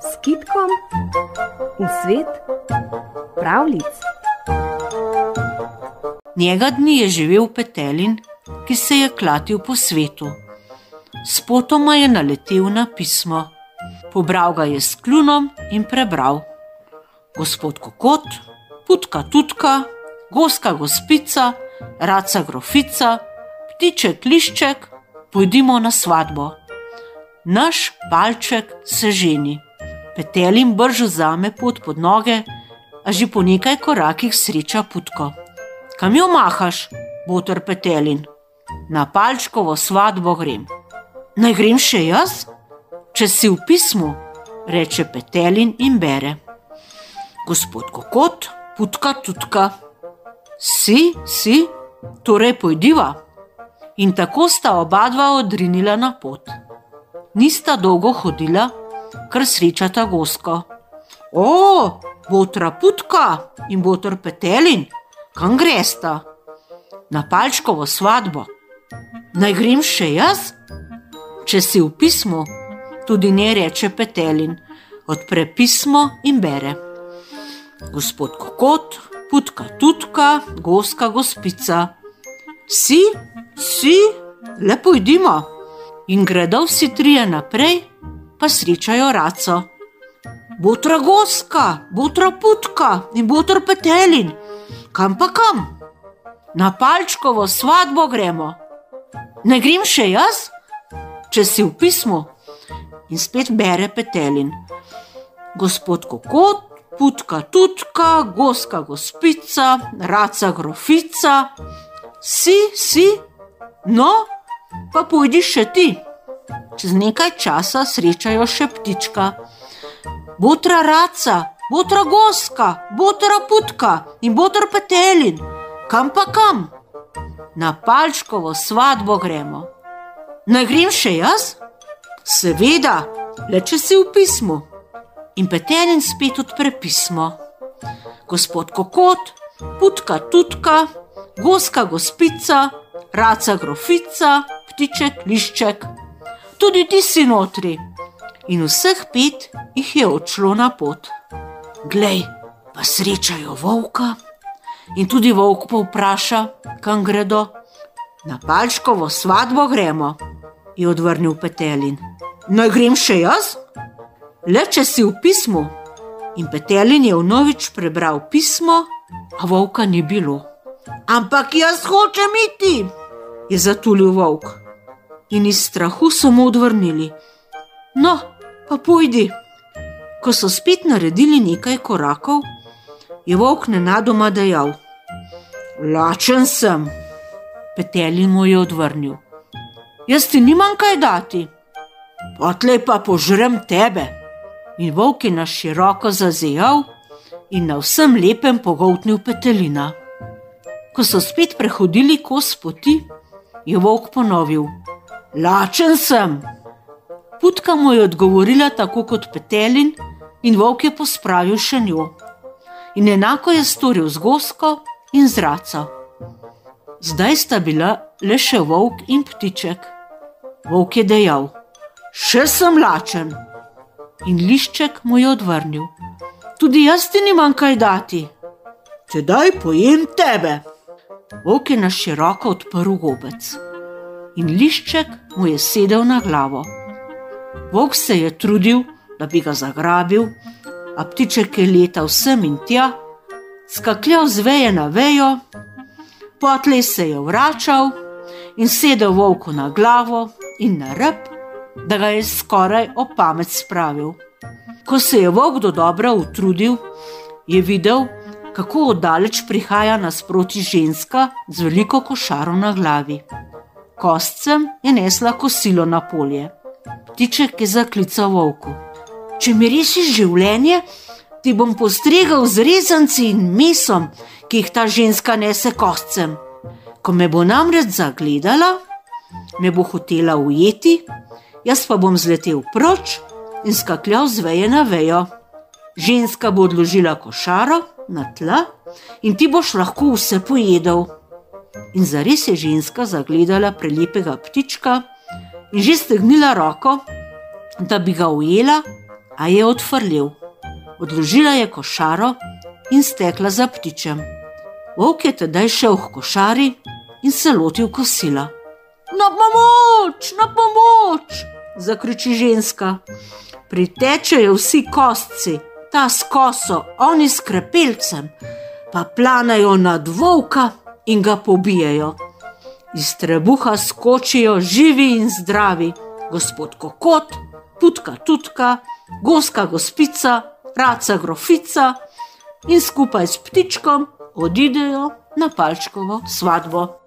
s kitkom v svet pravlic. Njega dni je živel Petelin, ki se je klatil po svetu. Spotoma je naletel na pismo, pobral ga je s klunom in prebral: Gospod Kokot, putka tutka, goska gospica, raca grofica, ptiček lišček, pojdimo na svatbo. Naš palček se ženi. Petelin brž vzame pot pod noge, a že po nekaj korakih sreča putko. Kam jo mahaš, botr Petelin? Na palčkovo svatbo grem. Naj grem še jaz? Če si v pismu, reče Petelin in bere. Gospod Kokot, putka tutka. Si, si, torej pojdiva. In tako sta oba dva odrinila na pot. Nista dolgo hodila, ker srečata gosko. O, botra putka in botr petelin, kam gresta? Na palčkovo svatbo. Naj grem še jaz? Če si v pismu, tudi ne reče petelin, odpre pismo in bere. Gospod Kokot, putka tutka, goska gospica. Si, si, lepo idimo. In gredo vsi trije naprej, pa srečajo raco. Botra goska, botra putka in botr petelin, kam pa kam? Na palčkovo svatbo gremo. Ne grem še jaz, če si v pismu. In spet bere petelin. Gospod Kokot, putka tutka, goska gospica, raca grofica. Si, si, no, pa pojdi še ti. Čez nekaj časa srečajo še ptička. Botra raca, botra goska, botra putka in botra petelin, kam pa kam? Na palčkovo svatbo gremo. Naj grem še jaz? Seveda, le če si v pismu in petelin spet odpre pismo. Gospod Kokot, putka tutka, goska gospica, raca grofica, ptiček lišček, tudi ti si notri. In vseh pet jih je odšlo na pot. Glej, pa srečajo volka. In tudi volk pa vpraša, kam gredo. Na palčkovo svatbo gremo, je odvrnil petelin. Naj grem še jaz? le če si v pismu. In Petelin je vnovič prebral pismo, a volka ni bilo. Ampak jaz hočem iti, je zatulil volk. In iz strahu so mu odvrnili: No, pa pojdi. Ko so spet naredili nekaj korakov, je volk nenadoma dejal: Lačen sem. Petelin mu je odvrnil: Jaz ti nimam kaj dati, potlej pa požrem tebe in volk je na široko zazijal in na vsem lepem pogoltnil petelina. Ko so spet prehodili kos poti, je volk ponovil: Lačen sem. Putka mu je odgovorila tako kot petelin, in volk je pospravil še njo. In enako je storil z gosko in z raco. Zdaj sta bila le še volk in ptiček. Volk je dejal: Še sem lačen in lišček mu je odvrnil: Tudi jaz ti nimam kaj dati. Tedaj pojem tebe. Vok je na široko odprl gobec in lišček mu je sedel na glavo. Vok se je trudil, da bi ga zagrabil, a ptiček je letal sem in tja, skakljal z veje na vejo, potlej se je vračal in sedel volku na glavo in na rep da ga je skoraj o pamet spravil. Ko se je volk do dobro utrudil, je videl, kako oddaleč prihaja nasproti ženska z veliko košaro na glavi. Kostcem je nesla kosilo na polje. Ptiček je zaklical volku: Če mi rešiš življenje, ti bom postregal z rezanci in mesom, ki jih ta ženska nese kostcem. Ko me bo namreč zagledala, me bo hotela ujeti jaz pa bom zletel proč in skakljal z veje na vejo. Ženska bo odložila košaro na tla in ti boš lahko vse pojedel. In zares je ženska zagledala prelepega ptička in že stegnila roko, da bi ga ujela, a je odfrljiv. Odložila je košaro in stekla za ptičem. Volk je tedaj šel v košari in se lotil kosila. Na pomoč, na pomoč! zakriči ženska. Pritečejo vsi kostci, ta s koso, oni s krepelcem, pa planajo nad volka in ga pobijajo. Iz trebuha skočijo živi in zdravi, gospod Kokot, putka tutka, goska gospica, raca grofica in skupaj s ptičkom odidejo na palčkovo svadbo.